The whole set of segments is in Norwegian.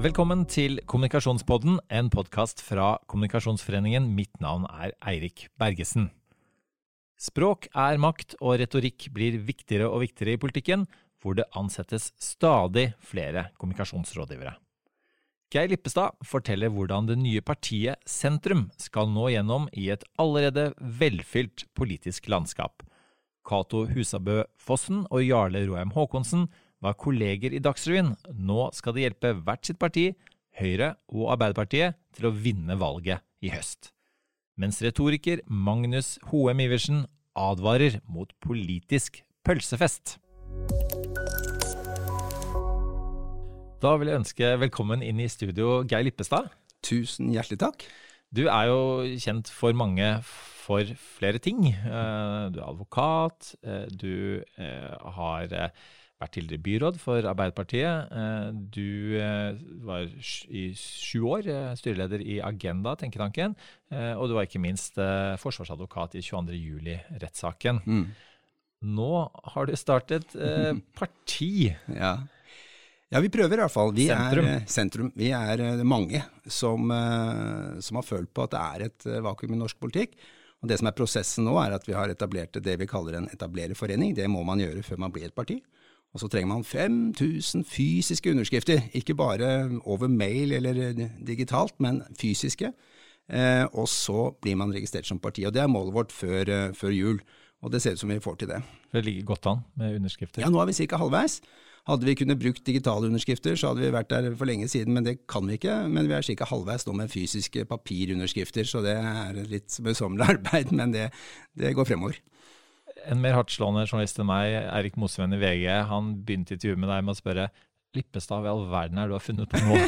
Velkommen til Kommunikasjonspodden, en podkast fra Kommunikasjonsforeningen. Mitt navn er Eirik Bergesen. Språk er makt, og retorikk blir viktigere og viktigere i politikken, hvor det ansettes stadig flere kommunikasjonsrådgivere. Geir Lippestad forteller hvordan det nye partiet Sentrum skal nå gjennom i et allerede velfylt politisk landskap. Cato Husabø Fossen og Jarle Roheim Haakonsen var kolleger i Dagsrevyen. Nå skal de hjelpe hvert sitt parti, Høyre og Arbeiderpartiet, til å vinne valget i høst. Mens retoriker Magnus Hoem Iversen advarer mot politisk pølsefest. Da vil jeg ønske velkommen inn i studio Geir Lippestad. Tusen hjertelig takk. Du er jo kjent for mange for flere ting. Eh, du er advokat, eh, du eh, har vært tidligere byråd for Arbeiderpartiet. Eh, du eh, var i sju år eh, styreleder i Agenda, tenketanken. Og du var ikke minst forsvarsadvokat i 22. juli-rettssaken. Mm. Nå har du startet parti. ja. ja. vi prøver i hvert fall. Vi sentrum. er sentrum. Vi er mange som, som har følt på at det er et vakuum i norsk politikk. Og Det som er prosessen nå, er at vi har etablert det vi kaller en etablererforening. Det må man gjøre før man blir et parti. Og så trenger man 5000 fysiske underskrifter, ikke bare over mail eller digitalt, men fysiske. Eh, og så blir man registrert som parti. Og det er målet vårt før, eh, før jul. Og det ser ut som vi får til det. Det ligger godt an med underskrifter? Ja, nå er vi ca. halvveis. Hadde vi kunnet brukt digitale underskrifter, så hadde vi vært der for lenge siden, men det kan vi ikke. Men vi er ca. halvveis nå med fysiske papirunderskrifter, så det er litt møysommelig arbeid, men det, det går fremover en mer hardtslående journalist enn meg, Eirik Mosveen i VG, han begynte intervjuet med deg med å spørre Lippestad, hva i all verden er det du har funnet på nå?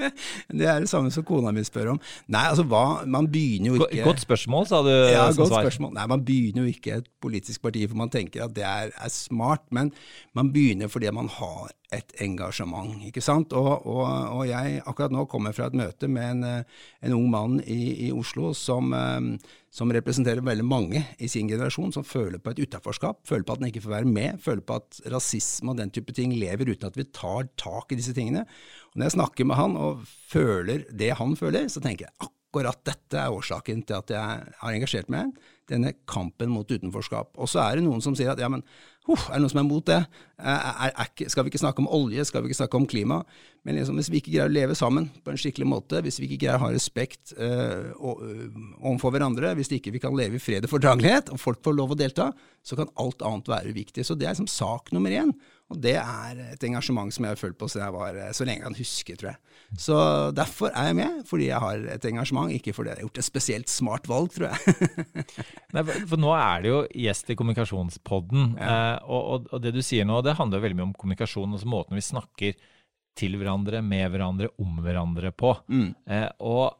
det er det samme som kona mi spør om. Nei, altså hva, man begynner jo ikke Godt spørsmål, sa du ja, godt svar. Spørsmål. Nei, man begynner jo ikke et politisk parti for man tenker at det er, er smart, men man begynner fordi man har et engasjement. ikke sant? Og, og, og, jeg akkurat nå kommer fra et møte med en, eh, en ung mann i, i Oslo som, eh, som, representerer veldig mange i sin generasjon, som føler på et utaforskap, føler på at den ikke får være med, føler på at rasisme og den type ting lever uten at vi tar tak i disse tingene. Og Når jeg snakker med han og føler det han føler, så tenker jeg akkurat dette er årsaken til at jeg har engasjert meg denne kampen mot utenforskap. Og så er det noen som sier at ja, men uh, er det noen som er mot det? Er, er, skal vi ikke snakke om olje, skal vi ikke snakke om klima? Men liksom, hvis vi ikke greier å leve sammen på en skikkelig måte, hvis vi ikke greier å ha respekt øh, overfor hverandre, hvis ikke vi kan leve i fred og fordragelighet, og folk får lov å delta, så kan alt annet være viktig. Så det er liksom sak nummer én. Og det er et engasjement som jeg har følt på siden jeg var, så lenge jeg kan huske, tror jeg. Så derfor er jeg med, fordi jeg har et engasjement, ikke fordi jeg har gjort et spesielt smart valg, tror jeg. Nei, for nå er det jo gjest i Kommunikasjonspodden, ja. eh, og, og, og, det du sier nå, det handler veldig mye om kommunikasjon, altså måten vi snakker til hverandre, med hverandre, om hverandre på. Mm. Eh, og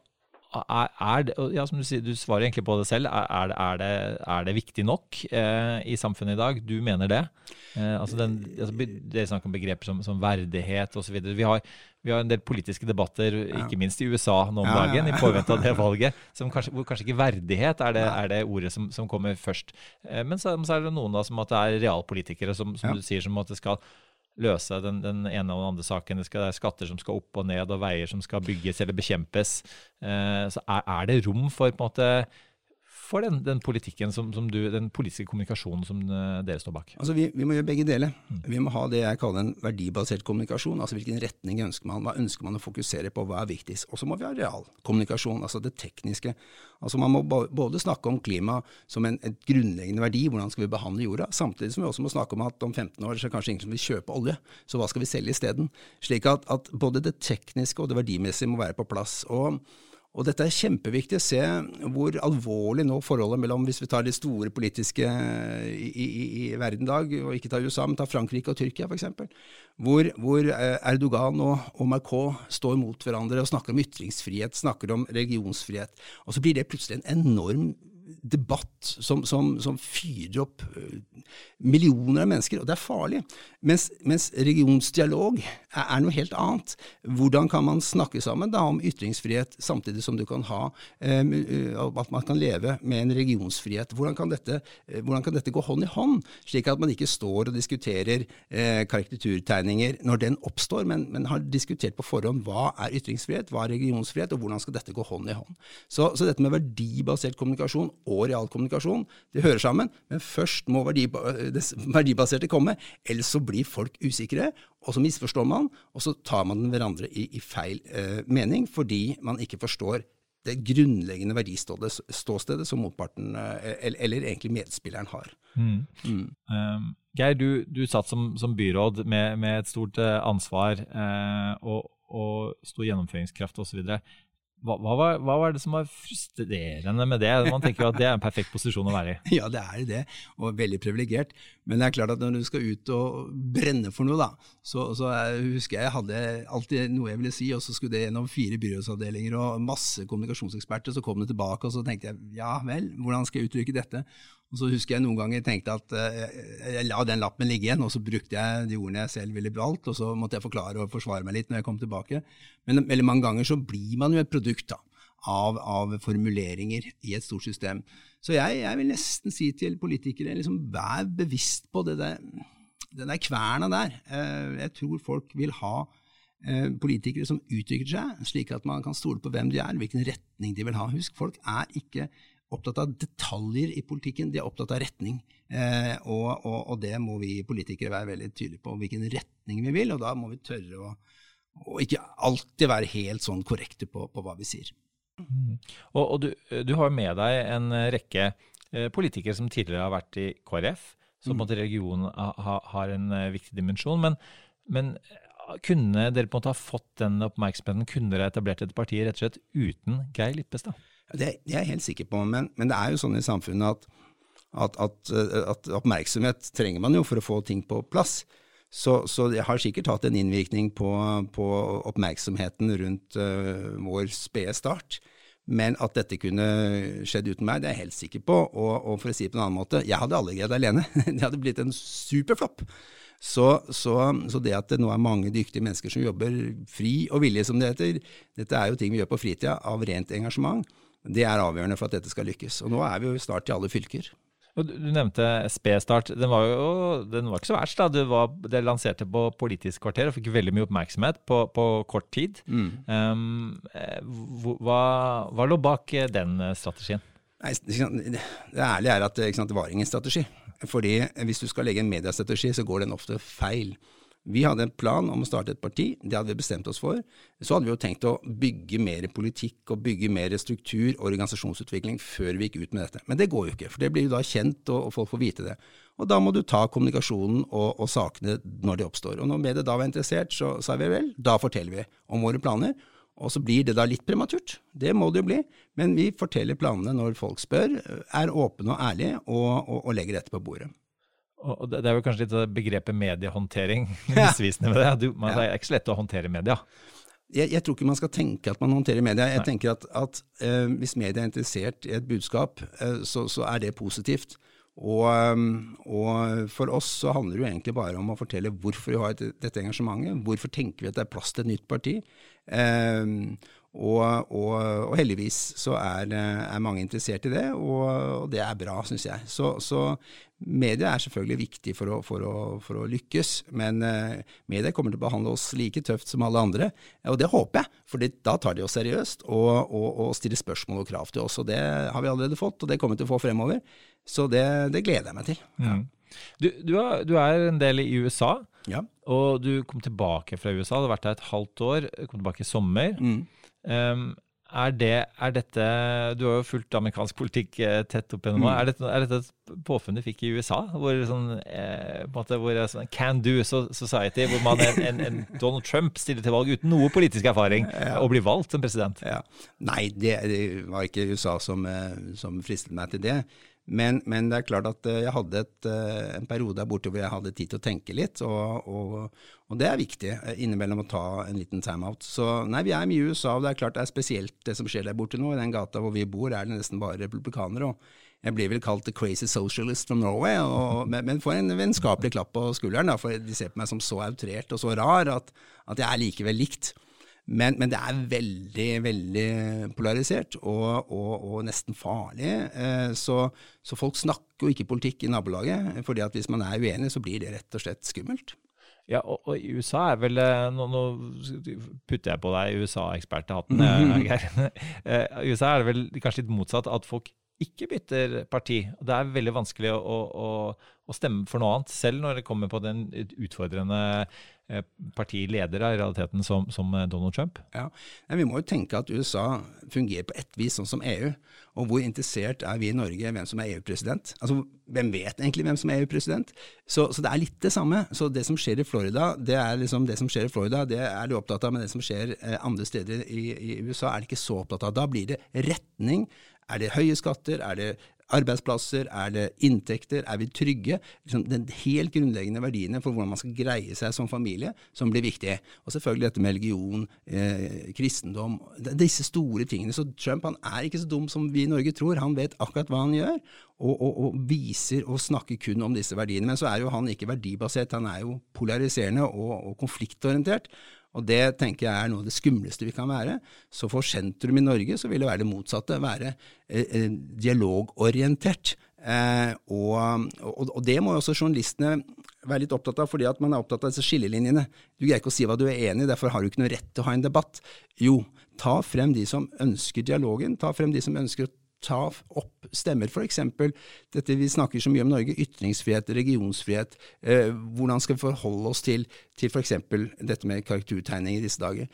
er, er det, ja, som du sier, du svarer egentlig på det selv. Er, er, det, er det, viktig nok eh, i samfunnet i dag? Du mener det? Eh, altså den, altså, Dere snakker om begreper som, som verdighet osv. Vi, har, vi har en del politiske debatter, ikke minst i USA nå om ja, dagen, i påvente av det valget, kanskje, hvor kanskje ikke verdighet er det, det ordet som, som, kommer først. Eh, men så, så, er det noen da som at det er realpolitikere som, som du sier, som at det skal løse den, den, ene og den andre saken. Det, skal, det, er skatter som skal opp og ned, og veier som skal bygges eller bekjempes. Eh, så er, er, det rom for på en måte for den, den politikken som, som, du, den politiske kommunikasjonen som uh, dere står bak? Altså vi, vi, må gjøre begge deler. Mm. Vi må ha det jeg kaller en verdibasert kommunikasjon. altså Hvilken retning ønsker man? Hva ønsker man å fokusere på? Hva er viktigst? Og så må vi ha realkommunikasjon, altså det tekniske. Altså Man må både snakke om klima som en grunnleggende verdi, hvordan skal vi behandle jorda, samtidig som vi også må snakke om at om 15 år så er kanskje ingen som vil kjøpe olje, så hva skal vi selge isteden? Slik at, at både det tekniske og det verdimessige må være på plass. og og dette er kjempeviktig å se hvor alvorlig nå forholdet mellom, hvis vi tar de store politiske i, i, i verden i dag, og ikke tar USA, men tar Frankrike og Tyrkia f.eks., hvor, hvor eh, Erdogan og, og, Macron står mot hverandre og snakker om ytringsfrihet, snakker om religionsfrihet. Og så blir det plutselig en enorm debatt som, som, som fyrer opp millioner av mennesker, og det er farlig. Mens, mens regionsdialog er, er, noe helt annet. Hvordan kan man snakke sammen da om ytringsfrihet, samtidig som du kan ha eh, at man kan leve med en regionsfrihet? Hvordan kan, dette, hvordan kan, dette, gå hånd i hånd, slik at man ikke står og diskuterer eh, karikaturtegninger når den oppstår, men, men, har diskutert på forhånd hva er ytringsfrihet, hva er regionsfrihet, og hvordan skal dette gå hånd i hånd? Så, så dette med verdibasert kommunikasjon og realkommunikasjon, det hører sammen, men først må det verdibaserte komme. Ellers så blir folk usikre, og så misforstår man, og så tar man hverandre i, i feil eh, mening fordi man ikke forstår det grunnleggende verdiståstedet som motparten, eh, eller, eller, egentlig medspilleren, har. Mm. Mm. Um, Geir, du, du satt som, som byråd med, med, et stort uh, ansvar eh, og, og stor gjennomføringskraft osv. Hva, hva, hva, var, det som var frustrerende med det? Man tenker jo at det er en perfekt posisjon å være i. Ja, det er det, og veldig privilegert. Men det er klart at når du skal ut og brenne for noe, da, så, så husker jeg jeg hadde alltid noe jeg ville si, og så skulle det gjennom fire byrådsavdelinger og masse kommunikasjonseksperter. Så kom det tilbake, og så tenkte jeg ja vel, hvordan skal jeg uttrykke dette? Og så husker jeg noen ganger tenkte at uh, jeg la den lappen ligge igjen, og så brukte jeg de ordene jeg selv ville valgt, og så måtte jeg forklare og forsvare meg litt når jeg kom tilbake. Men veldig mange ganger så blir man jo et produkt da, av, av formuleringer i et stort system. Så jeg, jeg vil nesten si til politikere liksom, vær bevisst på det der, den der kverna der. Uh, jeg tror folk vil ha uh, politikere som uttrykker seg, slik at man kan stole på hvem de er, hvilken retning de vil ha. Husk, folk er ikke opptatt av detaljer i politikken, de er opptatt av retning. Eh, og, og, og, det må vi politikere være veldig tydelige på, hvilken retning vi vil. Og da må vi tørre å, å ikke alltid være helt sånn korrekte på, på hva vi sier. Mm. Og, og du, du, har med deg en rekke eh, politikere som tidligere har vært i KrF, så mm. regionen ha, har en eh, viktig dimensjon. Men, men kunne dere på en måte ha fått den oppmerksomheten? Kunne dere etablert et parti rett og slett uten Geir Lippestad? Det, det er jeg helt sikker på, men, men, det er jo sånn i samfunnet at, at, at, at, oppmerksomhet trenger man jo for å få ting på plass. Så, så det har sikkert hatt en innvirkning på, på oppmerksomheten rundt uh, vår spede start. Men at dette kunne skjedd uten meg, det er jeg helt sikker på. Og, og for å si det på en annen måte, jeg hadde aldri greid alene. det hadde blitt en superflopp. Så, så, så, det at det nå er mange dyktige mennesker som jobber fri og villig, som det heter, dette er jo ting vi gjør på fritida av rent engasjement. Det er avgjørende for at dette skal lykkes. Og nå er vi jo snart i alle fylker. Du nevnte SP-start. Den var jo den var ikke så verst. da. Det, var, det lanserte på Politisk kvarter og fikk veldig mye oppmerksomhet på, på kort tid. Mm. Um, hva, hva, lå bak den strategien? Nei, det ærlige er at sant, det var ingen strategi. Fordi hvis du skal legge en mediestrategi, så går den ofte feil. Vi hadde en plan om å starte et parti, det hadde vi bestemt oss for. Så hadde vi jo tenkt å bygge mer politikk og bygge mer struktur og organisasjonsutvikling før vi gikk ut med dette. Men det går jo ikke, for det blir jo da kjent, og, folk får vite det. Og da må du ta kommunikasjonen og, og sakene når de oppstår. Og når mediet da var interessert, så sa vi vel, da forteller vi om våre planer. Og så blir det da litt prematurt, det må det jo bli, men vi forteller planene når folk spør, er åpne og ærlige og, og, og legger dette på bordet. Og det er jo kanskje litt begrepet mediehåndtering misvisende med det. Du, man, Det er ikke så lett å håndtere media. Jeg, jeg, tror ikke man skal tenke at man håndterer media. Jeg Nei. tenker at, at uh, hvis media er interessert i et budskap, uh, så, så, er det positivt. Og, um, og, for oss så handler det jo egentlig bare om å fortelle hvorfor vi har dette engasjementet. Hvorfor tenker vi at det er plass til et nytt parti? Uh, og, og, og, heldigvis så er, er, mange interessert i det, og, og det er bra, syns jeg. Så, så, media er selvfølgelig viktig for å, for å, for å lykkes, men uh, media kommer til å behandle oss like tøft som alle andre. Og det håper jeg, for da tar de oss seriøst og, og, stiller spørsmål og krav til oss. Og det har vi allerede fått, og det kommer vi til å få fremover. Så det, det gleder jeg meg til. Ja. Mm. Du, du, er, du, er, en del i USA, ja. og du kom tilbake fra USA. Du har vært der et halvt år, kom tilbake i sommer. Mm. Um, er, det, er, dette Du har jo fulgt amerikansk politikk eh, tett opp gjennom. Mm. Er, dette, er dette et påfunn du fikk i USA? Hvor sånn, eh, måte, hvor sånn can do society, hvor man en, en, en, Donald Trump stiller til valg uten noe politisk erfaring, ja. og blir valgt som president? Ja. Nei, det, det, var ikke USA som, eh, som fristet meg til det. Men, men, det er klart at eh, jeg hadde et, eh, en periode der borte hvor jeg hadde tid til å tenke litt, og, og, og det er viktig innimellom å ta en liten timeout. Så nei, vi er mye i USA, og det er klart det er spesielt det som skjer der borte nå. I den gata hvor vi bor er det nesten bare republikanere. og jeg blir vel kalt the crazy socialist from Norway, og, men får en vennskapelig klapp på skulderen, da, for de ser på meg som så outrert og så rar at, at jeg er likevel likt. Men, men, det er veldig, veldig polarisert og, og, og nesten farlig. Eh, så, så, folk snakker jo ikke politikk i nabolaget, fordi at hvis man er uenig, så blir det rett og slett skummelt. Ja, og, og USA er vel eh, Nå, nå putter jeg på deg USA-eksperthatten, mm -hmm. Geir. I USA er det vel kanskje litt motsatt, at folk ikke bytter parti. Det er veldig vanskelig å, å, å, stemme for noe annet, selv når det kommer på den utfordrende eh, partileder i realiteten som, som, Donald Trump. Ja, Vi må jo tenke at USA fungerer på ett vis sånn som EU. Og hvor interessert er vi i Norge hvem som er EU-president? Altså, Hvem vet egentlig hvem som er EU-president? Så, så, det er litt det samme. Så det som skjer i Florida, det er liksom det som skjer i Florida, det er du opptatt av, men det som skjer eh, andre steder i, i USA, er det ikke så opptatt av. Da blir det retning er det høye skatter? Er det arbeidsplasser? Er det inntekter? Er vi trygge? Liksom den helt grunnleggende verdiene for hvordan man skal greie seg som familie, som blir viktige. Og selvfølgelig dette med religion, eh, kristendom, disse store tingene. Så Trump han er ikke så dum som vi i Norge tror. Han vet akkurat hva han gjør, og, og, og viser og snakker kun om disse verdiene. Men så er jo han ikke verdibasert, han er jo polariserende og, og konfliktorientert. Og det tenker jeg er noe av det skumleste vi kan være. Så for sentrum i Norge så vil det være det motsatte, være eh, eh dialogorientert. Eh, og, og, og, det må også journalistene være litt opptatt av, fordi at man er opptatt av disse skillelinjene. Du greier ikke å si hva du er enig i, derfor har du ikke noe rett til å ha en debatt. Jo, ta frem de som ønsker dialogen, ta frem de som ønsker å ta opp stemmer, f.eks. dette vi snakker så mye om Norge, ytringsfrihet, regionsfrihet. Eh, hvordan skal vi forholde oss til, til f.eks. dette med karaktertegning i disse dager?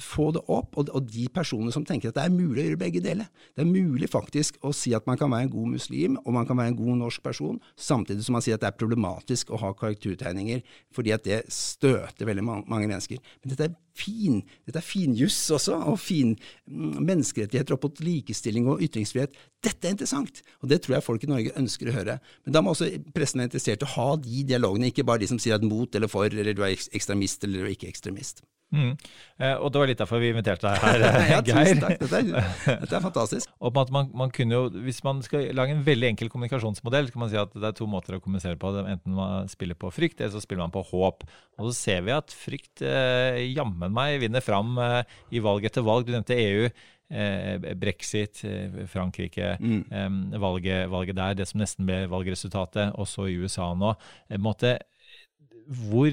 få det opp, og, og, de personene som tenker at det er mulig å gjøre begge deler. Det er mulig faktisk å si at man kan være en god muslim, og man kan være en god norsk person, samtidig som man sier at det er problematisk å ha karaktertegninger, fordi at det støter veldig mange mennesker. Men dette er fin, dette er finjuss også, og fin mm, menneskerettigheter opp mot likestilling og ytringsfrihet. Dette er interessant, og det tror jeg folk i Norge ønsker å høre. Men da må også pressen være interessert i å ha de dialogene, ikke bare de som sier at mot eller for, eller du er ekstremist eller du er ikke ekstremist. Mm. Eh, og det var litt derfor vi inviterte deg her, ja, Geir. Takk. Dette er, dette er fantastisk. og at man, man, kunne jo, Hvis man skal lage en veldig enkel kommunikasjonsmodell, så kan man si at det er to måter å kommunisere på. Enten man spiller på frykt, eller så spiller man på håp. Og så ser vi at frykt eh, jammen meg vinner fram eh, i valg etter valg. Du nevnte EU. Eh, Brexit, eh, Frankrike, mm. valget, valget, der, det som nesten ble valgresultatet, også i USA nå. Måte, hvor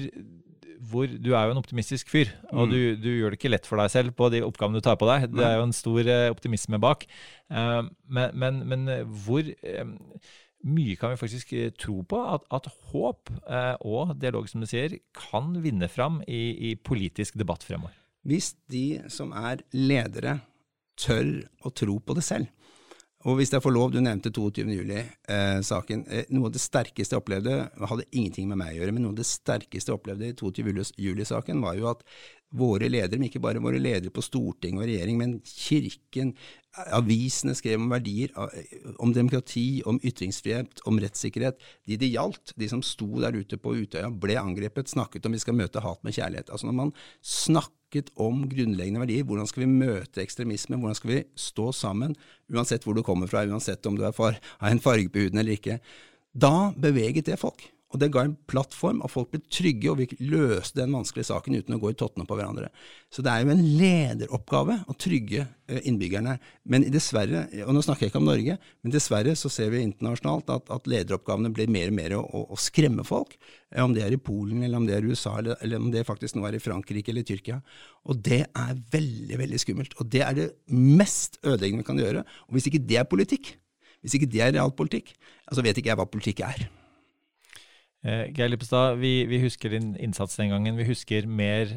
hvor du er jo en optimistisk fyr, og mm. du, du, gjør det ikke lett for deg selv på de oppgavene du tar på deg. Det er jo en stor optimisme bak. Men, men, men hvor mye kan vi faktisk tro på at, at håp og dialog, som du sier, kan vinne fram i, i politisk debatt fremover? Hvis de som er ledere, tør å tro på det selv. Og hvis jeg får lov, du nevnte 22. juli-saken. Eh, noe av det sterkeste jeg opplevde, hadde ingenting med meg å gjøre, men noe av det sterkeste jeg opplevde i 22. juli-saken, var jo at våre ledere, men ikke bare våre ledere på storting og regjering, men kirken, avisene skrev om verdier, om demokrati, om ytringsfrihet, om rettssikkerhet. De det gjaldt, de som sto der ute på Utøya, ble angrepet, snakket om vi skal møte hat med kjærlighet. Altså når man snakket om grunnleggende verdier. Hvordan skal vi møte ekstremisme? Hvordan skal vi stå sammen, uansett hvor du kommer fra, uansett om du har en farge på huden eller ikke? Da beveget det folk. Og det ga en plattform, at folk ble trygge, og vi løste den vanskelige saken uten å gå i tottene på hverandre. Så det er jo en lederoppgave å trygge eh, innbyggerne. Men dessverre, og nå snakker jeg ikke om Norge, men dessverre så ser vi internasjonalt at, at lederoppgavene blir mer og mer å, å, skremme folk. Eh, om det er i Polen, eller om det er i USA, eller, eller om det faktisk nå er i Frankrike eller Tyrkia. Og det er veldig, veldig skummelt. Og det er det mest ødeleggende vi kan gjøre. Og hvis ikke det er politikk, hvis ikke det er realpolitikk, så vet ikke jeg hva politikk er. Eh, Geir Lippestad, vi, vi, husker din innsats den gangen. Vi husker mer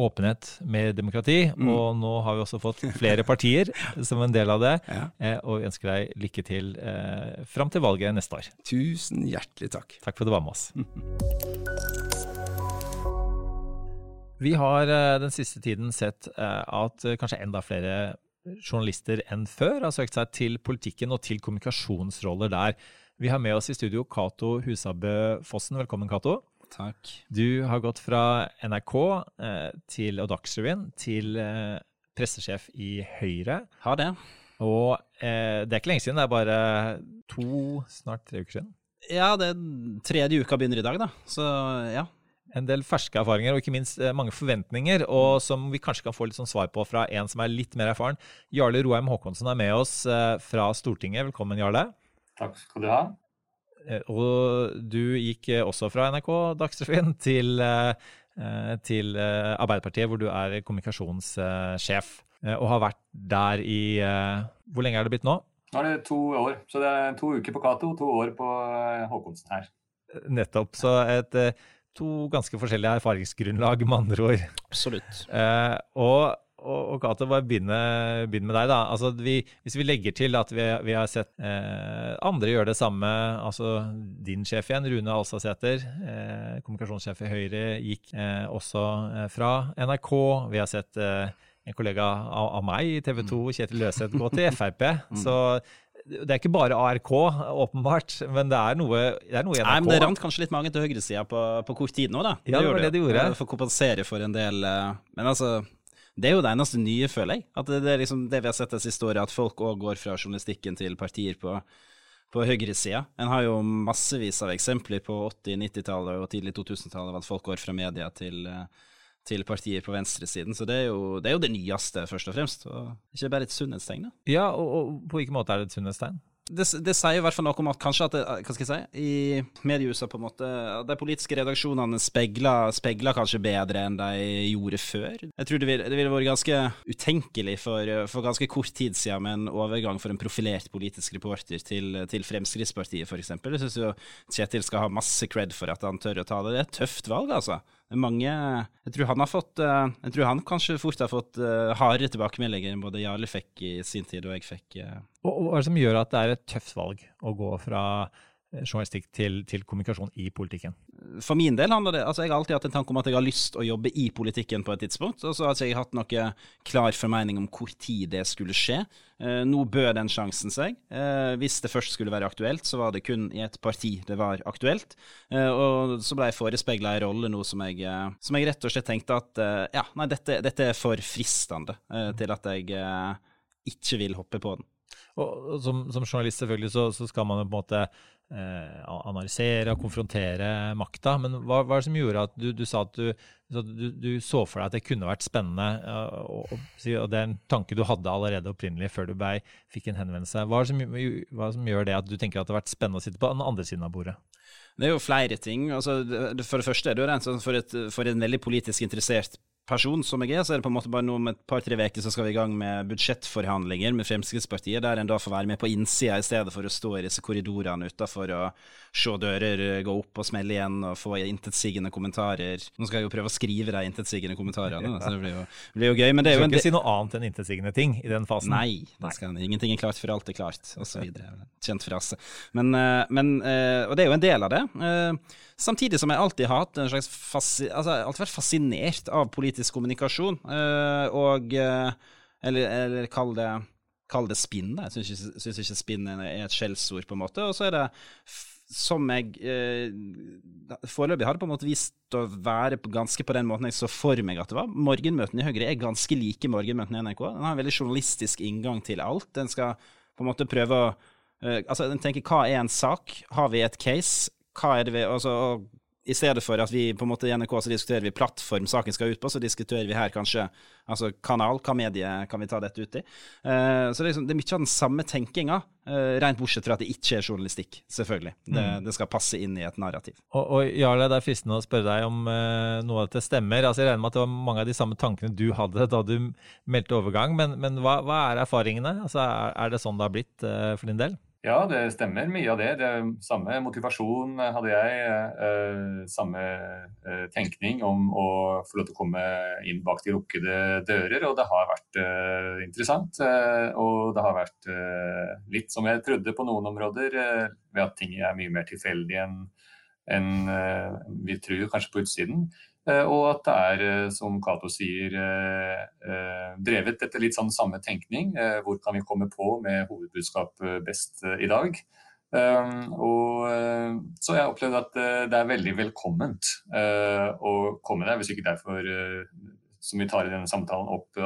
åpenhet, mer demokrati. Mm. Og nå har vi også fått flere partier som en del av det. Ja. Eh, og vi ønsker deg lykke til eh, fram til valget neste år. Tusen hjertelig takk. Takk for at du var med oss. Vi har eh, den siste tiden sett at kanskje enda flere journalister enn før har søkt seg til politikken og til kommunikasjonsroller der. Vi har med oss i studio Cato Husabø Fossen. Velkommen, Cato. Takk. Du har gått fra NRK eh, til, og Dagsrevyen til eh, pressesjef i Høyre. Har det. Og eh, det er ikke lenge siden, det er bare to, snart tre uker siden. Ja, det er tredje uka begynner i dag, da. Så ja. En del ferske erfaringer og ikke minst eh, mange forventninger, og som vi kanskje kan få litt sånn svar på fra en som er litt mer erfaren. Jarle Roheim Håkonsen er med oss fra Stortinget. Velkommen, Jarle. Takk skal du ha. Eh, og du gikk eh, også fra NRK Dagsrevyen til, eh, til Arbeiderpartiet, hvor du er kommunikasjonssjef. Og har vært der i Hvor lenge er det blitt nå? Nå er det to år. Så det er to uker på Cato, to år på Håkonsen her. Nettopp. Så et, to ganske forskjellige erfaringsgrunnlag, med andre ord. Absolutt. og og, og Cato, bare begynne, begynne, med deg. da. Altså, vi, hvis vi legger til at vi, vi har sett eh, andre gjøre det samme, altså din sjef igjen, Rune Alsasæter, eh, kommunikasjonssjef i Høyre, gikk eh, også eh, fra NRK. Vi har sett eh, en kollega av, av meg i TV 2, mm. Kjetil Løseth, gå til Frp. Mm. Så det er ikke bare ARK, åpenbart, men det er noe, det er noe i NRK. Nei, men Det rant kanskje litt mange til høyresida på, på kort tid nå, da. Det ja, det var det de gjorde. For å kompensere for en del Men altså, det er jo det eneste nye, føler jeg. At det, det er liksom det vi har sett det siste året, at folk òg går fra journalistikken til partier på, på høyresida. En har jo massevis av eksempler på 80-, 90-tallet og tidlig 2000-tallet at folk går fra media til, til partier på venstresiden. Så det er, jo, det er, jo, det nyeste, først og fremst. Og ikke bare et sunnhetstegn. Ja, og, og på hvilken måte er det et sunnhetstegn? Det, det, sier i hvert fall noe om at kanskje at det, hva skal jeg si, i mediehuset på en måte, de politiske redaksjonene speiler, kanskje bedre enn de gjorde før. Jeg tror det ville, det vært ganske utenkelig for, for, ganske kort tid siden med en overgang for en profilert politisk reporter til, til Fremskrittspartiet, f.eks. Jeg syns Kjetil skal ha masse cred for at han tør å ta det. Det er et tøft valg, altså. Mange Jeg tror han har fått eh, Jeg tror han kanskje fort har fått uh, hardere tilbakemeldinger enn både Jarle fikk i sin tid og jeg fikk. Uh. Og Hva er det som gjør at det er et tøft valg å gå fra journalistikk til, til, kommunikasjon i politikken? For min del handler det altså Jeg har alltid hatt en tanke om at jeg har lyst å jobbe i politikken på et tidspunkt. Og så har jeg hatt noe klar formening om hvor tid det skulle skje. Eh, nå bød den sjansen seg. Eh, hvis det først skulle være aktuelt, så var det kun i et parti det var aktuelt. Eh, og så ble jeg forespeila en rolle nå som jeg, eh, som jeg, rett og slett tenkte at eh, ja, nei, dette, dette er for fristende eh, til at jeg ikke vil hoppe på den. Og, som, som, journalist selvfølgelig så, så, skal man jo på en måte eh, analysere og konfrontere makta. Men hva var det som gjorde at du, du sa at du, du, du, så for deg at det kunne vært spennende, og, og, og, det er en tanke du hadde allerede opprinnelig før du ble, fikk en henvendelse. Hva er, det som, hva som gjør det at du tenker at det har vært spennende å sitte på den andre siden av bordet? Det er jo flere ting. Altså, for det første er det jo rent sånn for, et, for en veldig politisk interessert person som jeg er, så er det på en måte bare nå om et par-tre uker så skal vi i gang med budsjettforhandlinger med Fremskrittspartiet, der en da får være med på innsida i stedet for å stå i disse korridorene utafor og se dører gå opp og smelle igjen og få intetsigende kommentarer. Nå skal jeg jo prøve å skrive de intetsigende kommentarene, så det blir jo, blir jo gøy. Men det er jo en Du skal ikke si noe annet enn intetsigende ting i den fasen? Nei, det skal, ingenting er klart før alt er klart, osv. Kjent frase. Men, eh, men, eh, og det er jo en del av det. Eh, samtidig som jeg alltid har hatt en slags fasi, altså, alltid vært fascinert av politisk kommunikasjon. Og eller, eller kall det kall det spinn. Jeg syns ikke spinn er et skjellsord, på en måte. Og så er det som jeg eh, foreløpig har på en måte vist å være ganske på den måten jeg så for meg at det var. Morgenmøtene i Høyre er ganske like morgenmøtene i NRK. Den har en veldig journalistisk inngang til alt. Den skal på en måte prøve å eh, Altså, den tenker hva er en sak? Har vi et case? Hva er det vi altså, i stedet for at vi på en måte i NRK så diskuterer vi plattform saken skal ut på, så diskuterer vi her kanskje altså kanal, hva medie kan vi ta dette ut i. Uh, så det er, liksom, det er, mye av den samme tenkinga, uh, rent bortsett fra at det ikke er journalistikk, selvfølgelig. Det, mm. det skal passe inn i et narrativ. Og, og Jarle, det er fristende å spørre deg om uh, noe av dette stemmer. Altså, jeg regner med at det var mange av de samme tankene du hadde da du meldte overgang, men, men hva, hva, er erfaringene? Altså, er, er, det sånn det har blitt for din del? Ja, det stemmer mye av det. det samme motivasjon hadde jeg. Eh, samme eh, tenkning om å få lov til å komme inn bak de lukkede dører. Og det har vært eh, interessant. Eh, og det har vært eh, litt som jeg trodde på noen områder, eh, ved at ting er mye mer tilfeldig enn en, vi tror kanskje på utsiden. Og at det er, som Cato sier, drevet etter litt sånn samme tenkning. Hvor kan vi komme på med hovedbudskap best i dag? Og, så jeg opplevde at det er veldig velkomment å komme der, hvis ikke derfor som vi tar i denne samtalen opp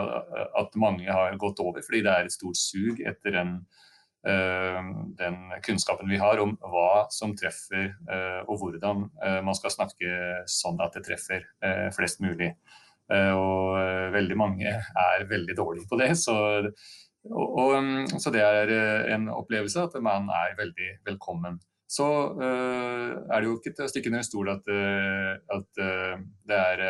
at mange har gått over, fordi det er et stort sug etter eh, den kunnskapen vi har om hva som treffer eh, og hvordan eh, man skal snakke sånn at det treffer flest mulig. Og veldig mange er veldig dårlige på det. Så, og, og, så det er en opplevelse at man er veldig velkommen. Så er det jo ikke til å stikke under stol at, at det er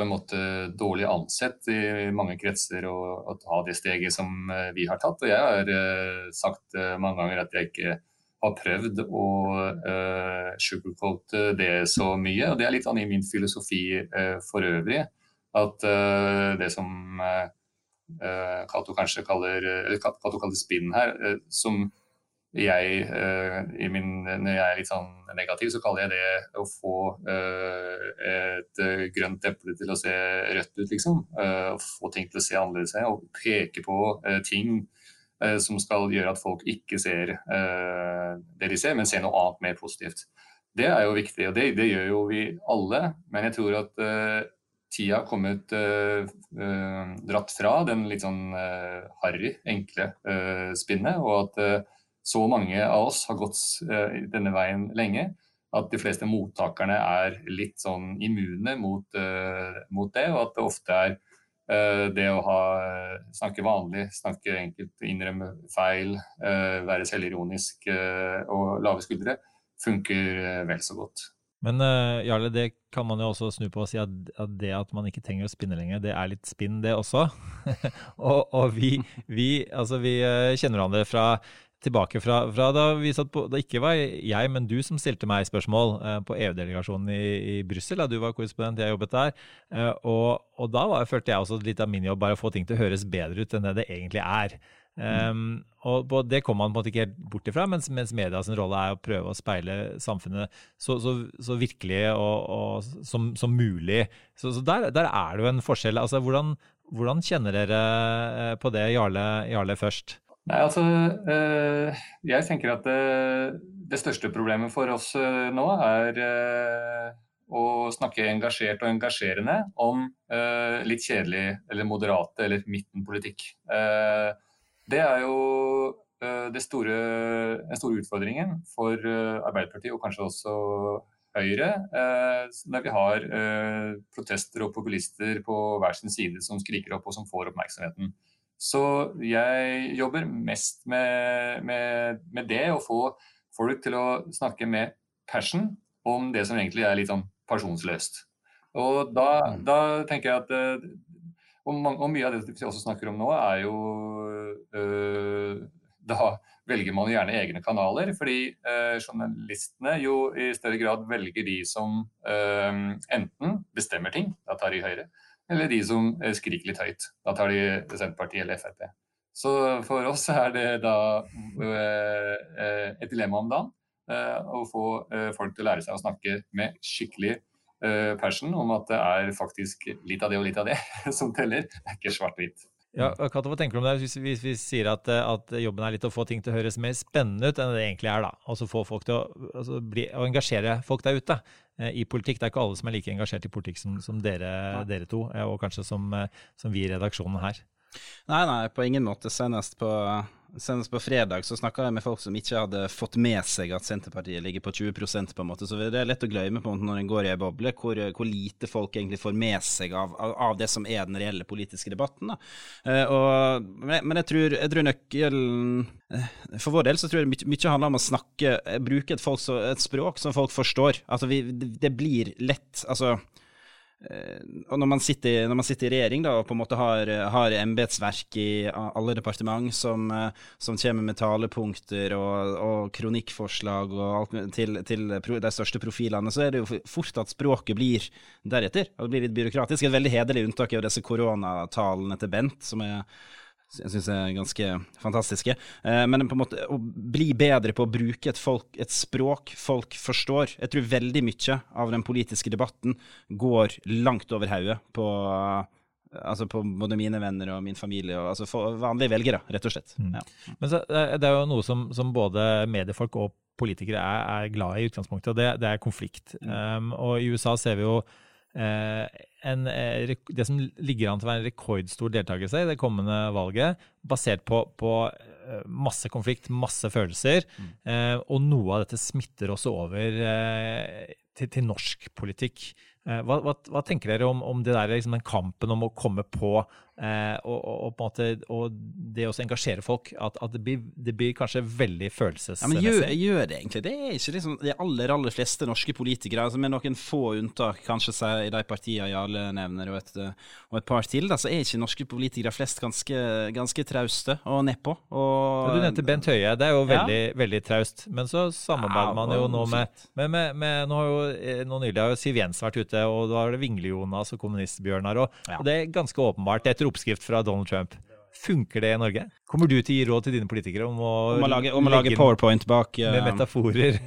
på en måte dårlig ansett i mange kretser å, å ta det steget som eh, vi har tatt. Og jeg har uh, sagt uh, mange ganger at jeg ikke har prøvd å uh, sugarcoate det så mye. Og det er litt sånn i min filosofi for øvrig. At det som Cato kanskje kaller, eller kaller spinn her, som jeg, uh, min, når jeg er litt sånn negativ, så kaller jeg det å få uh, et uh, grønt eple til å se rødt ut, liksom. Få ting til å se annerledes ut. Og peke på ting som skal gjøre at folk ikke ser det de ser, men ser noe annet mer positivt. Det er jo viktig, og det, det gjør jo vi alle. Men jeg tror at tida har kommet dratt fra den litt sånn harry, enkle spinnet. og at så mange av oss har gått uh, denne veien lenge at de fleste mottakerne er litt sånn immune mot, uh, mot det, og at det ofte er uh, det å ha, snakke vanlig, snakke enkelt, innrømme feil, være selvironisk og lave skuldre, funker vel så godt. Men Jarle, det kan man jo også snu på og si at, det at man ikke trenger å spinne lenger, det er litt spinn, det også. og, og vi, vi, altså vi kjenner hverandre fra tilbake fra, fra da vi satt på Det ikke var jeg, men du som stilte meg spørsmål eh, på EU-delegasjonen i, i Brussel. Du var korrespondent, jeg jobbet der. Eh, og, og, da var, følte jeg også litt av min jobb bare å få ting til å høres bedre ut enn det det egentlig er. Um, og Det kommer man på en måte ikke helt bort ifra, mens, mens medias rolle er å prøve å speile samfunnet så, så, så virkelig og, og som, som, mulig. Så, så der, der, er det jo en forskjell. Altså, hvordan, hvordan kjenner dere eh, på det, Jarle, Jarle først? Nei, altså, eh, Jeg tenker at det, det, største problemet for oss eh, nå er eh, å snakke engasjert og engasjerende om litt kjedelig eller moderate eller midtenpolitikk. Det er jo det store, den store utfordringen for Arbeiderpartiet og kanskje også Høyre, når vi har protester og populister på hver sin side som skriker opp og som får oppmerksomheten. Så jeg jobber mest med, med, med, det, å få folk til å snakke med passion om det som egentlig er litt sånn pasjonsløst. Og da, mm. da tenker jeg at eh, og, og, mye av det vi også snakker om nå, er jo øh, Da velger man gjerne egne kanaler, fordi øh, journalistene jo i større grad velger de som øh, enten bestemmer ting, da tar de Høyre, eller de som eh, skriker litt høyt. Da tar de Senterpartiet eller Frp. Så for oss er det da eh, eh, et dilemma om dagen å få folk til å lære seg å snakke med skikkelig passion om at det er faktisk litt av det og litt av det som teller. Det er ikke svart-hvitt. Ja, Kato, hva tenker du om det hvis vi, vi sier at, at, jobben er litt å få ting til å høres mer spennende ut enn det egentlig er? da, Altså få folk til å, altså bli, å engasjere folk der ute eh, i politikk. Det er ikke alle som er like engasjert i politikk som, som dere, dere, to, eh, og kanskje som, eh, som vi i redaksjonen her. Nei, nei, på ingen måte. Senest på Senest på fredag så snakka jeg med folk som ikke hadde fått med seg at Senterpartiet ligger på 20% på en måte. Så det er lett å glemme på en måte når en går i ei boble, hvor, hvor, lite folk egentlig får med seg av, av, av, det som er den reelle politiske debatten. Uh, og, men jeg tror, jeg tror nøkkelen uh, For vår del så tror jeg mye, mye handler om å snakke, bruke et, folk, et språk som folk forstår. Altså vi, det blir lett altså Eh, og når man, sitter, når man, sitter, i regjering da, og på en måte har, har embetsverk i alle departement som, eh, som kommer med talepunkter og, og kronikkforslag og alt til, til, de største profilene, så er det jo fort at språket blir deretter. Og det blir litt byråkratisk. Et veldig hederlig unntak er jo disse koronatalene til Bent, som er jeg syns er ganske fantastiske. Eh, men på en måte å bli bedre på å bruke et, folk, et, språk folk forstår. Jeg tror veldig mye av den politiske debatten går langt over hodet på, altså på både mine venner og min familie, og altså vanlige velgere, rett og slett. Mm. Ja. Men så, Det er jo noe som, som både mediefolk og politikere er, er, glad i i utgangspunktet, og det, det er konflikt. Mm. Um, og i USA ser vi jo Eh, en, eh, det som ligger an til å være en rekordstor deltakelse i det kommende valget, basert på, på eh, masse konflikt, masse følelser. Mm. og noe av dette smitter også over til, til norsk politikk. Hva, hva, hva, tenker dere om, om det der, liksom, den kampen om å komme på Eh, og, og, på en måte, og det å engasjere folk, at, at det, blir, det, blir, kanskje veldig følelsesmessig. Ja, men gjør, gjør, det egentlig det? er ikke liksom de aller aller fleste norske politikere, altså med noen få unntak, kanskje i de partiene Jarle nevner, og et, og et, par til, da, så er ikke norske politikere flest ganske, ganske trauste og nedpå. Og, du nevnte Bent Høie, det er jo veldig, ja. veldig traust. Men så samarbeider ja, man jo nå med, med, med, med, Nå har jo eh, nå nylig har jo Siv Jensen vært ute, og da er det Vingle-Jonas og Kommunist-Bjørnar, og, og det er ganske åpenbart. etter oppskrift fra Donald Trump. Funker det i Norge? Kommer du til å gi råd til dine politikere om å, om å lage, om å lage powerpoint bak uh, Med metaforer?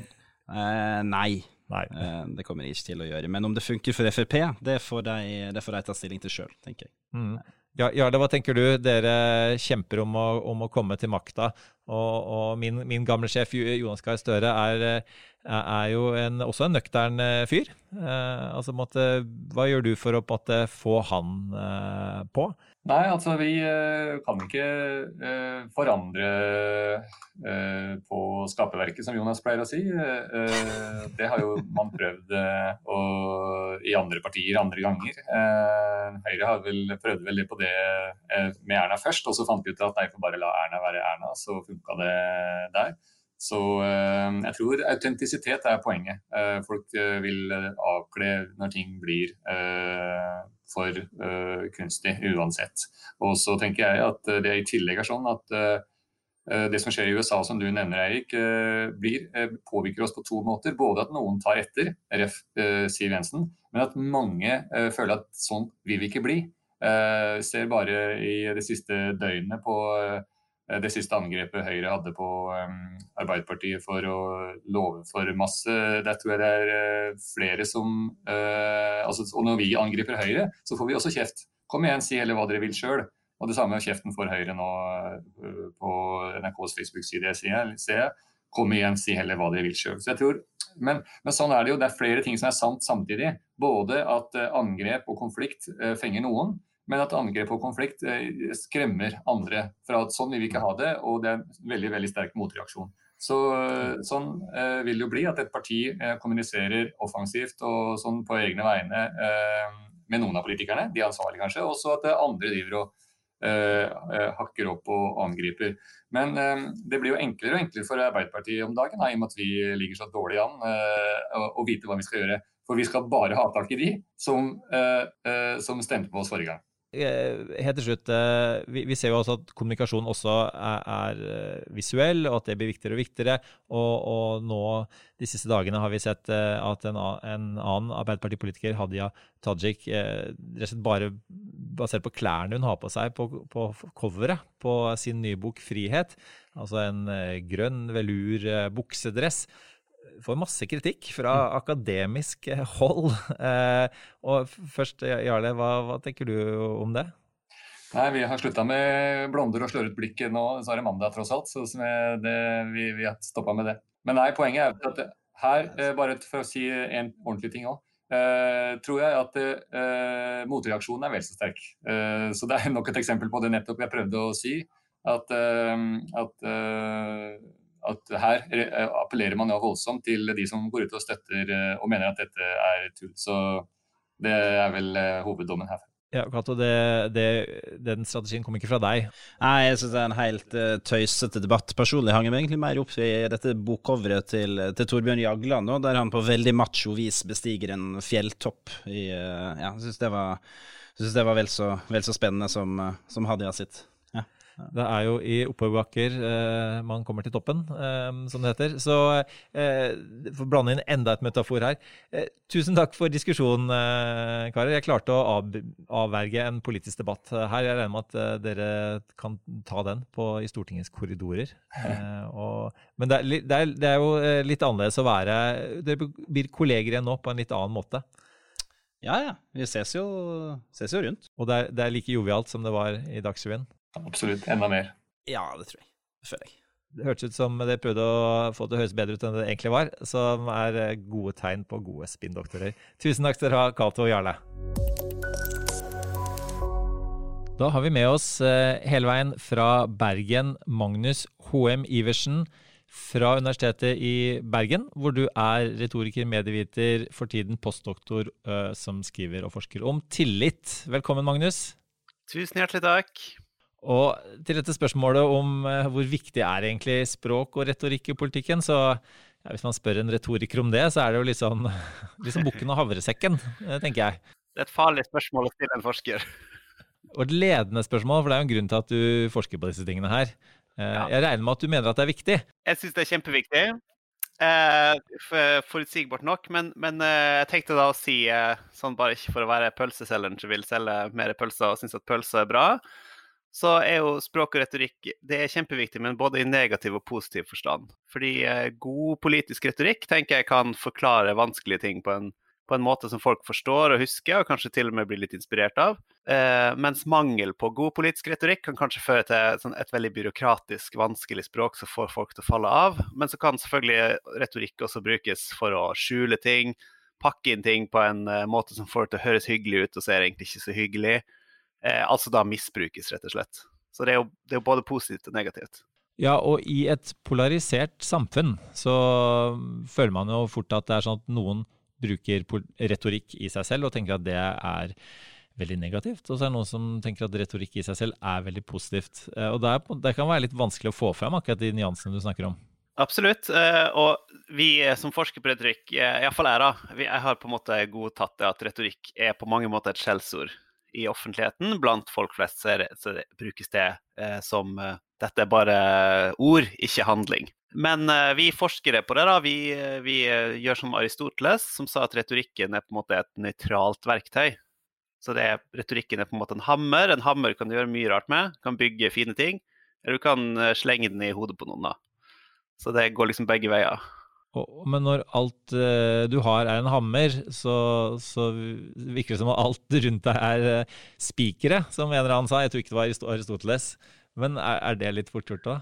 Uh, nei. nei. Uh, det kommer jeg ikke til å gjøre. Men om det funker for Frp, det får de, det får de ta stilling til sjøl, tenker jeg. Mm. Ja, Jarle, hva tenker du? Dere kjemper om å, om å komme til makta. Og, og min, min, gamle sjef Jonas Gahr Støre er, er, jo en, også en nøktern fyr. Eh, altså, måtte, hva gjør du for å måtte, få han eh, på? Nei, altså vi eh, kan ikke eh, forandre eh, på skaperverket, som Jonas pleier å si. Det har jo man prøvd i andre partier andre ganger. Høyre har vel prøvd veldig på det med Erna først, og så fant vi ut at nei, får bare la Erna være Erna, så funka det der. Så jeg tror autentisitet er poenget. folk vil avkle når ting blir for kunstig uansett. Og så tenker jeg at det i tillegg er sånn at Eh, det som skjer i USA, som du nevner, Eirik, eh, eh, påvirker oss på to måter. Både at noen tar etter, ref. Siv Jensen, men at mange føler at sånn vil vi ikke bli. Ser bare i det siste døgnet på det siste angrepet Høyre hadde på Arbeiderpartiet for å love for masse. Der tror jeg det er flere som altså, Og når vi angriper Høyre, så får vi også kjeft. Kom igjen, si heller hva dere vil sjøl. Og det samme kjeften for Høyre nå på NRKs Facebook-side, ser jeg. Kom igjen, si heller hva dere vil sjøl. Men, men, sånn er det jo. Det er flere ting som er sant samtidig. Både at angrep og konflikt fenger noen, men at angrep og konflikt skremmer andre fra at sånn vil vi ikke ha det, og det er en veldig veldig sterk motreaksjon. Så, sånn eh, vil det jo bli at et parti eh, kommuniserer offensivt og sånn på egne vegne eh, med noen av politikerne, de ansvarlige kanskje, og så at andre driver og Eh, eh, hakker opp og angriper. Men eh, det blir jo enklere og enklere for Arbeiderpartiet om dagen, i og med at vi ligger så dårlig an, å vite hva vi skal gjøre. For vi skal bare ha tak i de som, som stemte på oss forrige gang. Eh, helt til slutt, eh, vi, ser jo også at kommunikasjon også er, er, eh, visuell, og at det blir viktigere og viktigere. Og, og nå de siste dagene har vi sett at en, en annen Arbeiderpartipolitiker, Hadia Tajik, bare basert på klærne hun har på seg på, på coveret på sin nye bok 'Frihet', altså en grønn velur buksedress får masse kritikk fra mm. akademisk hold. Eh, og først, Jarle, hva, hva, tenker du om det? Nei, Vi har slutta med blonder og slør ut blikket nå, så er det mandag tross alt. Så det, vi, vi har stoppa med det. Men nei, poenget er at her, eh, bare for å si en ordentlig ting òg, eh, tror jeg at eh, motreaksjonen er vel så sterk. Eh, så det er nok et eksempel på det nettopp jeg prøvde å si. At, eh, at at her eh, appellerer man jo voldsomt til de som går ut og støtter eh, og mener at dette er tull. Så det er vel eh, hoveddommen her. Ja, Kato, det, det, Den strategien kom ikke fra deg? Nei, jeg syns det er en helt uh, tøysete debatt. Personlig hang jeg meg egentlig mer opp i dette bokcoveret til, til Torbjørn Jagland, nå, der han på veldig macho vis bestiger en fjelltopp. I, uh, ja, jeg syns det var, synes det var vel, så, vel så spennende som, uh, som Hadia sitt. Det er jo i oppoverbakker eh, man kommer til toppen, eh, som det heter. Så eh, for å blande inn enda et metafor her. Eh, tusen takk for diskusjonen, eh, karer. Jeg klarte å av, avverge en politisk debatt her. Jeg regner med at eh, dere kan ta den på, i Stortingets korridorer. Eh, og, men det er, det, er, det er, jo litt annerledes å være Dere blir kolleger igjen nå på en litt annen måte. Ja, ja. Vi ses jo, ses jo rundt. Og det er, det er like jovialt som det var i Dagsrevyen? Absolutt. Enda mer. Ja, det tror jeg. Det føler jeg. Det hørtes ut som dere prøvde å få det høres bedre ut enn det egentlig var, som er eh, gode tegn på gode spinndoktorer. Tusen takk skal dere ha, Cato og Jarle. Da har vi med oss eh, hele veien fra Bergen Magnus HM Iversen fra Universitetet i Bergen, hvor du er retoriker, medieviter, for tiden postdoktor uh, som skriver og forsker om tillit. Velkommen, Magnus. Tusen hjertelig takk. Og til dette spørsmålet om uh, hvor viktig er egentlig språk og retorikk i politikken, så ja, hvis man spør en retoriker om det, så er det jo liksom, liksom bukken og havresekken, uh, tenker jeg. Det er et farlig spørsmål å stille en forsker. Og et ledende spørsmål, for det er jo en grunn til at du forsker på disse tingene her. Eh, ja. Jeg regner med at du mener at det er viktig? Jeg syns det er kjempeviktig. Eh, forutsigbart nok. Men, men eh, jeg tenkte da å si, eh, sånn bare ikke for å være pølseselgeren som vil selge mer pølser og syns at pølser er bra, så er jo språk og retorikk det er kjempeviktig, men både i negativ og positiv forstand. Fordi eh, god politisk retorikk tenker jeg kan forklare vanskelige ting på en på en måte som folk forstår og husker, og kanskje til og med blir litt inspirert av. Eh, mens mangel på god politisk retorikk kan kanskje føre til sånn, et veldig byråkratisk, vanskelig språk som får folk til å falle av. Men så kan selvfølgelig retorikk også brukes for å skjule ting, pakke inn ting på en uh, måte som får det til å høres hyggelig ut, og så er det egentlig ikke så hyggelig. Eh, altså da misbrukes, rett og slett. Så det er jo, det er jo både positivt og negativt. Ja, og i et polarisert samfunn så føler man jo fort at det er sånn at noen bruker retorikk i seg selv og tenker at det er veldig negativt. Og så er det noen som tenker at retorikk i seg selv er veldig positivt. Eh, og det, er, det kan være litt vanskelig å få fram akkurat de nyansene du snakker om. Absolutt. Eh, og vi som forsker på retorikk, eh, iallfall jeg, da, jeg har på en måte godtatt det at retorikk er på mange måter et skjellsord i offentligheten. Blant folk flest så, brukes det som dette er bare ord, ikke handling. Men uh, vi forskere på det, da, vi, vi gjør som Aristoteles, som sa at retorikken er på en måte et nøytralt verktøy. Så det retorikken er på en måte en hammer. En hammer kan du gjøre mye rart med. Kan bygge fine ting. Eller du kan slenge den i hodet på noen. da. Så det går liksom begge veier. Men når alt du har er en hammer, så, så, virker det som om alt rundt deg er spikere, som en eller annen sa. Jeg tror ikke det var Aristoteles. Men er, er det litt fort gjort, da?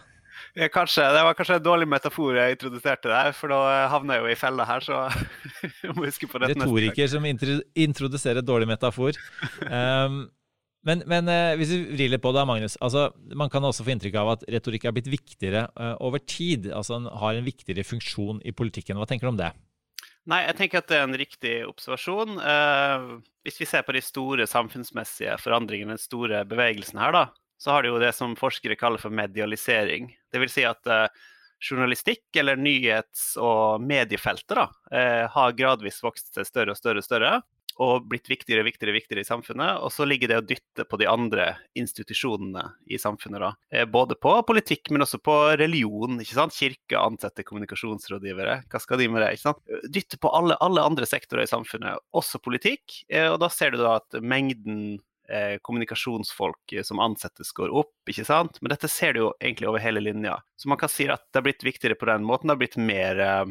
Ja, kanskje. Det var kanskje en dårlig metafor jeg introduserte der, for da havner jeg jo i fella her, så jeg må huske på det. Retoriker som introduserer dårlig metafor. Um, men, men uh, hvis vi vrir litt på det, Magnus. Altså, man kan også få inntrykk av at retorikk er blitt viktigere uh, over tid. Altså den har en viktigere funksjon i politikken. Hva tenker du om det? Nei, jeg tenker at det er en riktig observasjon. Eh, hvis vi ser på de store samfunnsmessige forandringene, den store bevegelsen her, da, så har du jo det som forskere kaller for medialisering. Det vil si at uh, journalistikk, eller nyhets- og mediefeltet, da, har gradvis vokst seg større og større og større. Og blitt viktigere og viktigere, viktigere i samfunnet. Og så ligger det å dytte på de andre institusjonene i samfunnet. da. Eh, både på politikk, men også på religion. ikke sant? Kirke ansetter kommunikasjonsrådgivere. Hva skal de med det? ikke sant? Dytte på alle, alle andre sektorer i samfunnet, også politikk. Og da ser du da at mengden eh, kommunikasjonsfolk som ansettes, går opp. ikke sant? Men dette ser du jo egentlig over hele linja. Så man kan si at det har blitt viktigere på den måten. Det har blitt mer, eh,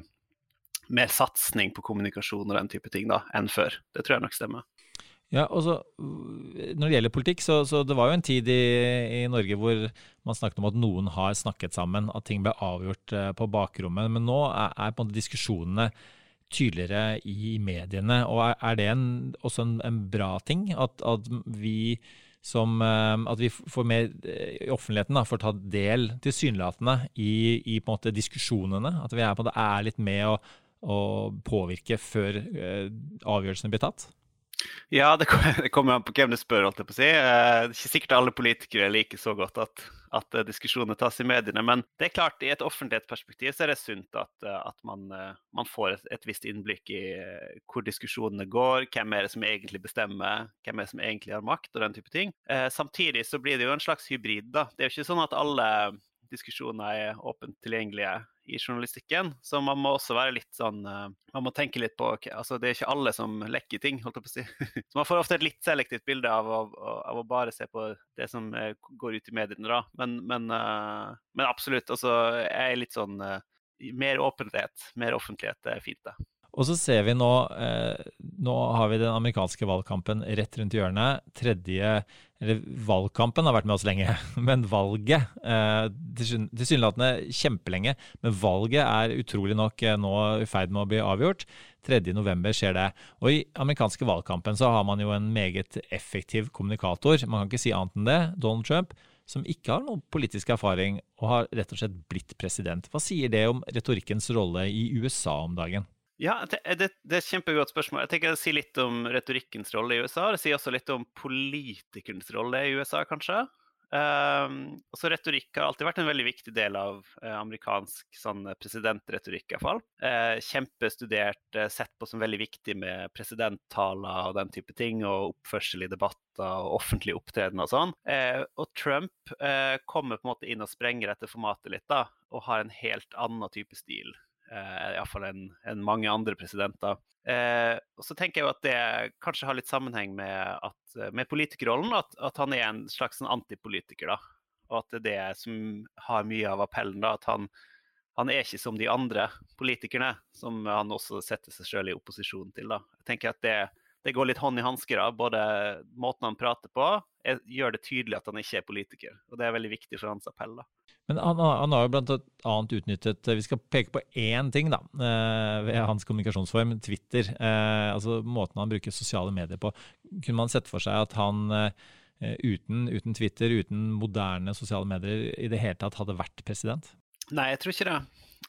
mer satsing på kommunikasjon og den type ting da, enn før. Det tror jeg nok stemmer. Ja, og så Når det gjelder politikk, så, så det var jo en tid i, i, Norge hvor man snakket om at noen har snakket sammen, at ting ble avgjort eh, på bakrommet. Men nå er, er på en måte diskusjonene tydeligere i mediene. Og er det en, også en, en, bra ting at, at, vi som eh, At vi får mer eh, i offentligheten da, får ta del tilsynelatende i, i på en måte diskusjonene? At vi er, på en måte, er litt med å, å påvirke før uh, avgjørelsene blir tatt? Ja, det kommer an på hvem du spør. holdt jeg på å si. Eh, det er ikke sikkert alle politikere liker så godt at, at eh, diskusjoner tas i mediene. Men det er klart, i et offentlighetsperspektiv så er det sunt at, eh, at man, man, får et, et, visst innblikk i hvor diskusjonene går, hvem er det som egentlig bestemmer, hvem er det som egentlig har makt, og den type ting. Samtidig så blir det jo en slags hybrid. da. Det er jo ikke sånn at alle diskusjoner er åpent tilgjengelige i journalistikken. Så man må også være litt sånn uh, Man må tenke litt på altså Det er ikke alle som lekker ting, holdt jeg på å si. så man får ofte et litt selektivt bilde av, av, av å bare se på det som uh, går ut i mediene, da. Men, men, uh, men absolutt, altså Jeg er litt sånn Mer åpenhet, mer offentlighet er fint, det. Og så ser vi nå eh, Nå har vi den amerikanske valgkampen rett rundt hjørnet. Tredje Eller valgkampen har vært med oss lenge, men valget eh, Tilsynelatende kjempelenge, men valget er utrolig nok eh, nå i ferd med å bli avgjort. 3.11 skjer det. Og i amerikanske valgkampen så har man jo en meget effektiv kommunikator. Man kan ikke si annet enn det. Donald Trump som ikke har noen politisk erfaring og har rett og slett blitt president. Hva sier det om retorikkens rolle i USA om dagen? Ja, det, det, er et kjempegodt spørsmål. Jeg tenker Det si litt om retorikkens rolle i USA. Det sier også litt om politikernes rolle i USA, kanskje. Um, så Retorikk har alltid vært en veldig viktig del av uh, amerikansk sånn, presidentretorikk. I hvert fall. Uh, kjempestudert, uh, sett på som veldig viktig med presidenttaler og den type ting, og oppførsel i debatter og offentlig opptreden og sånn. og Trump kommer på en måte inn og sprenger dette formatet litt, da, og har en helt annen type stil eh, iallfall enn en mange andre presidenter. Eh, og så tenker jeg jo at det kanskje har litt sammenheng med, at, med politikerrollen, at, at, han er en slags sånn antipolitiker. da, Og at det er det som har mye av appellen. da, at han, han er ikke som de andre politikerne, som han også setter seg sjøl i opposisjon til. da. Jeg tenker at det, det går litt hånd i hansker. Både måten han prater på, er, gjør det tydelig at han ikke er politiker. Og det er veldig viktig for hans appell. da. Men han, han, har jo annet utnyttet Vi skal peke på én ting da, eh, ved hans kommunikasjonsform, Twitter. Eh, altså måten han bruker sosiale medier på. Kunne man sett for seg at han eh, uten, uten, Twitter, uten moderne sosiale medier, i det hele tatt hadde vært president? Nei, jeg tror ikke det.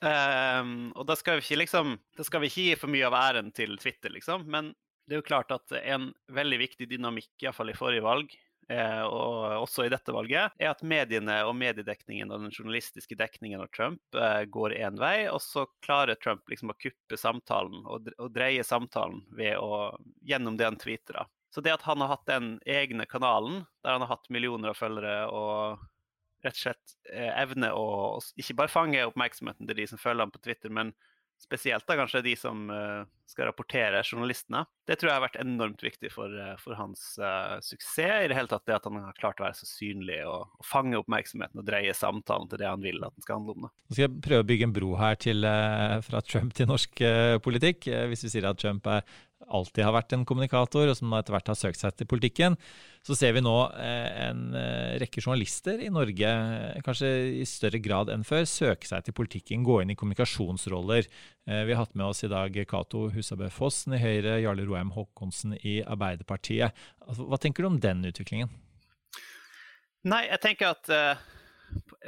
Um, og da skal, vi ikke, liksom, da skal vi ikke gi for mye av æren til Twitter, liksom. Men det er jo klart at en veldig viktig dynamikk, iallfall i forrige valg, Eh, og også i dette valget, er at mediene og mediedekningen og den journalistiske dekningen av Trump eh, går én vei, og så klarer Trump liksom å kuppe samtalen og, dreie samtalen å, gjennom det han tweeter. Så det at han har hatt den egne kanalen, der han har hatt millioner av følgere og rett og slett eh, evne å ikke bare fange oppmerksomheten til de som følger ham på Twitter, men spesielt da kanskje de som uh, skal rapportere journalistene. Det tror jeg har vært enormt viktig for, uh, for hans uh, suksess. i det hele tatt det At han har klart å være så synlig og, og, fange oppmerksomheten og dreie samtalen til det han vil at den skal handle om. Da. Nå skal jeg prøve å bygge en bro her til, fra Trump til norsk politikk. Hvis vi sier at Trump er alltid har vært en kommunikator, og som etter hvert har søkt seg til politikken, så ser vi nå eh, en eh, rekke journalister i Norge, kanskje i større grad enn før, søke seg til politikken, gå inn i kommunikasjonsroller. Eh, vi har hatt med oss i dag Cato Husabø Fossen i Høyre, Jarle Roheim Håkonsen i Arbeiderpartiet. Altså, hva tenker du om den utviklingen? Nei, jeg tenker at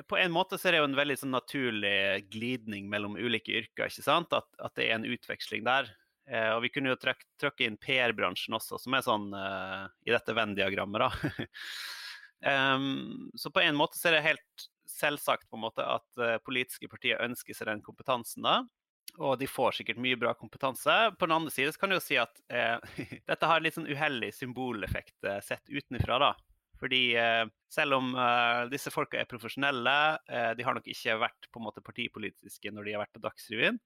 på en måte så er det jo en veldig sånn naturlig glidning mellom ulike yrker. ikke sant? At, at, det er en utveksling der. Eh, og vi kunne jo trykke inn PR-bransjen også, som er sånn eh, i dette Venn-diagrammet, da. um, så på en måte så er det helt selvsagt på en måte at uh, politiske partier ønsker seg den kompetansen. da, Og de får sikkert mye bra kompetanse. På den andre side så kan du jo si at eh, dette har litt sånn uheldig symboleffekt sett utenfra. da. Fordi eh, selv om eh, disse folka er profesjonelle, eh, de har nok ikke vært på en måte partipolitiske når de har vært på Dagsrevyen.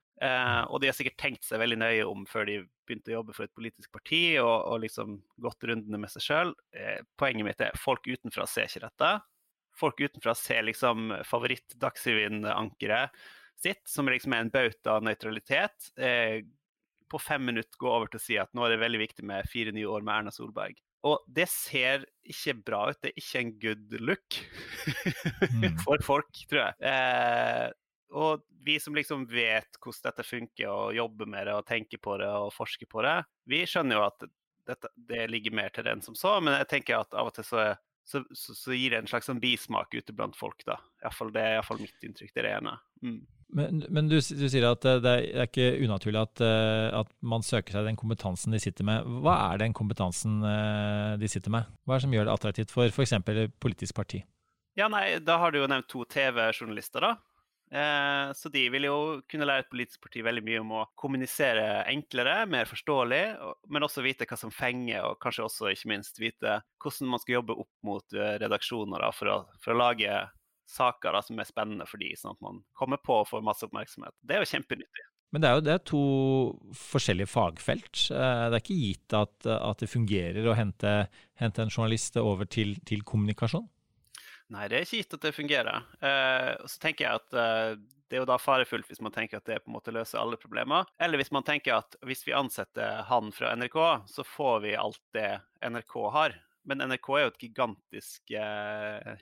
og de har sikkert tenkt seg veldig nøye om før de begynte å jobbe for et politisk parti og, og liksom gått rundene med seg sjøl. poenget mitt er folk utenfra ser ikke dette. Folk utenfra ser liksom favoritt-Dagsrevyen-ankeret sitt, som liksom er en bauta av nøytralitet på fem minutter gå over til å si at nå er det veldig viktig med fire nye år med Erna Solberg. Og det ser ikke bra ut. Det er ikke en good look mm. for folk, tror jeg. Eh, og vi som liksom vet hvordan dette funker, og jobber med det og tenker på det og forsker på det, vi skjønner jo at dette, det ligger mer til det enn som så, men jeg tenker at av og til så, så, så, så gir det en slags sånn bismak ute blant folk, da. I fall, det er iallfall mitt inntrykk. Det er det ene. Mm. Men, men du, du, sier at det er ikke unaturlig at, at, man søker seg den kompetansen de sitter med. Hva er den kompetansen de sitter med? Hva er det som gjør det attraktivt for f.eks. politisk parti? Ja, nei, Da har du jo nevnt to TV-journalister, da. Eh, så de vil jo kunne lære et politisk parti veldig mye om å kommunisere enklere, mer forståelig, men også vite hva som fenger, og kanskje også ikke minst vite hvordan man skal jobbe opp mot eh, redaksjoner da, for, å, for, å, lage saker da, som er spennende for de, sånn at man kommer på og får masse oppmerksomhet. Det er jo kjempenyttig. Men det er jo det er to forskjellige fagfelt. Eh, det er ikke gitt at, at det fungerer å hente, hente en journalist over til, til kommunikasjon? Nei, det er ikke gitt at det fungerer. Uh, så tenker jeg at uh, det er jo da farefullt hvis man tenker at det på en måte løser alle problemer. Eller hvis man tenker at hvis vi ansetter han fra NRK, så får vi alt det NRK har. Men NRK er jo et gigantisk uh,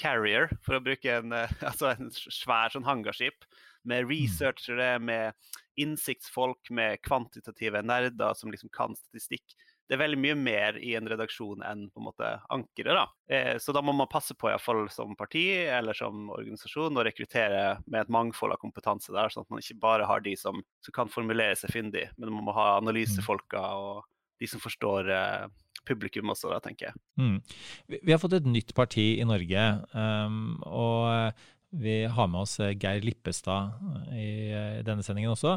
carrier, for å bruke en, altså en svær sånn hangarskip. Med mm. researchere, med innsiktsfolk, med kvantitative nerder som liksom kan statistikk det er veldig mye mer i en redaksjon enn på en måte ankeret. da. Eh, så da må man passe på, iallfall som parti eller som organisasjon, å rekruttere med et mangfold av kompetanse der, sånn at man ikke bare har de som, som kan formulere seg fyndig, men man må ha analysefolka og de som forstår eh, publikum også, da, tenker jeg. Mm. Vi, har fått et nytt parti i Norge, um, og eh, vi har med oss Geir Lippestad i, i denne sendingen også.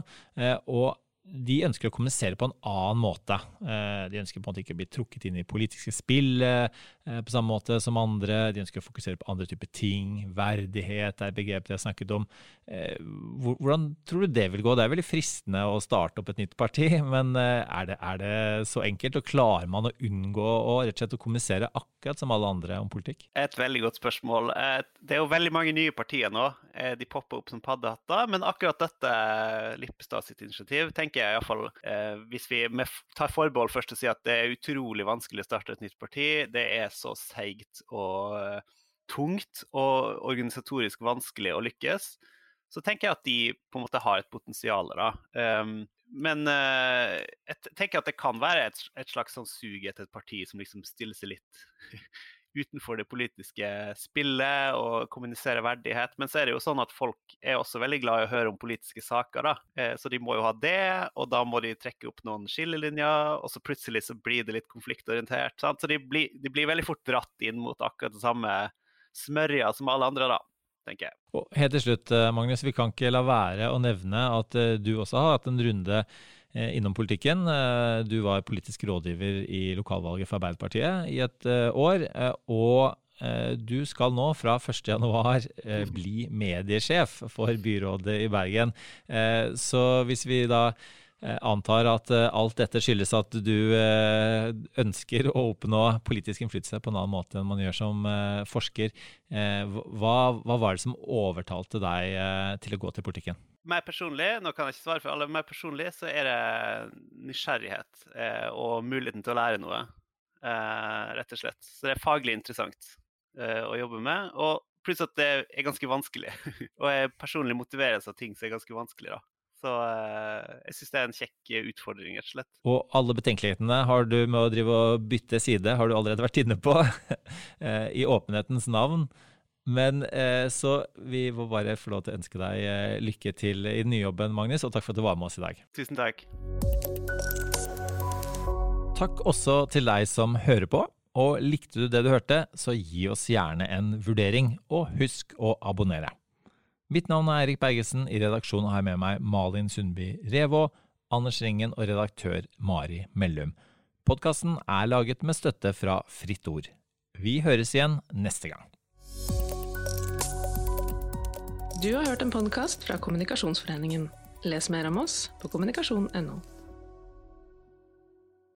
Og de ønsker å kommunisere på en annen måte. Eh, de ønsker på en måte ikke å bli trukket inn i politiske spill eh, på samme måte som andre. De ønsker å fokusere på andre typer ting. Verdighet er begrep de har snakket om. Eh, hvordan tror du det vil gå? Det er veldig fristende å starte opp et nytt parti, men er det, er det så enkelt? Og klarer man å unngå å rett og slett å kommunisere akkurat som alle andre om politikk? Et veldig godt spørsmål. Det er jo veldig mange nye partier nå. De popper opp som paddehatter, men akkurat dette Lippestad sitt initiativ tenker tenker jeg iallfall eh, Hvis vi tar forbehold først og sier at det er utrolig vanskelig å starte et nytt parti, det er så seigt og eh, tungt og organisatorisk vanskelig å lykkes, så tenker jeg at de på en måte har et potensial. da. Um, men uh, jeg tenker at det kan være et, et slags sånn sug etter et parti som liksom stiller seg litt utenfor det politiske spillet og kommunisere verdighet. Men så er det jo sånn at folk er også veldig glad i å høre om politiske saker, da. Eh, så de må jo ha det, og da må de trekke opp noen skillelinjer, og så plutselig så blir det litt konfliktorientert. Sant? Så de blir, de blir veldig fort dratt inn mot akkurat det samme smørja som alle andre, da. tenker jeg. Og helt til slutt, eh, Magnus, vi kan ikke la være å nevne at eh, du også har hatt en runde innom politikken. Eh, du var politisk rådgiver i lokalvalget for Arbeiderpartiet i et eh, år. Og du skal nå fra 1.1 bli mediesjef for byrådet i Bergen. Så hvis vi da antar at alt dette skyldes at du ønsker å oppnå politisk innflytelse på en annen måte enn man gjør som forsker. Hva, hva var det som overtalte deg til å gå til politikken? Meg personlig nå kan jeg ikke svare for alle, meg personlig så er det nysgjerrighet eh, og muligheten til å lære noe, eh, rett og slett. Så det er faglig interessant eh, å jobbe med. Og pluss at det er ganske vanskelig. og jeg personlig motiveres av ting som er ganske vanskelig. da. Så eh, jeg syns det er en kjekk utfordring, rett og slett. Og alle betenkelighetene har du med å drive og bytte side, har du allerede vært inne på, eh, i åpenhetens navn. Men eh, så vi må bare få lov til å ønske deg eh, lykke til i den nye jobben, Magnus, og takk for at du var med oss i dag. Tusen takk. Takk også til deg som hører på. Og likte du det du hørte, så gi oss gjerne en vurdering, og husk å abonnere. Mitt navn er Erik Bergesen, i redaksjonen har jeg med meg Malin Sundby Revå, Anders Ringen og redaktør Mari Mellum. Podkasten er laget med støtte fra Fritt Ord. Vi høres igjen neste gang. Du har hørt en podkast fra Kommunikasjonsforeningen. Les mer om oss på kommunikasjon.no.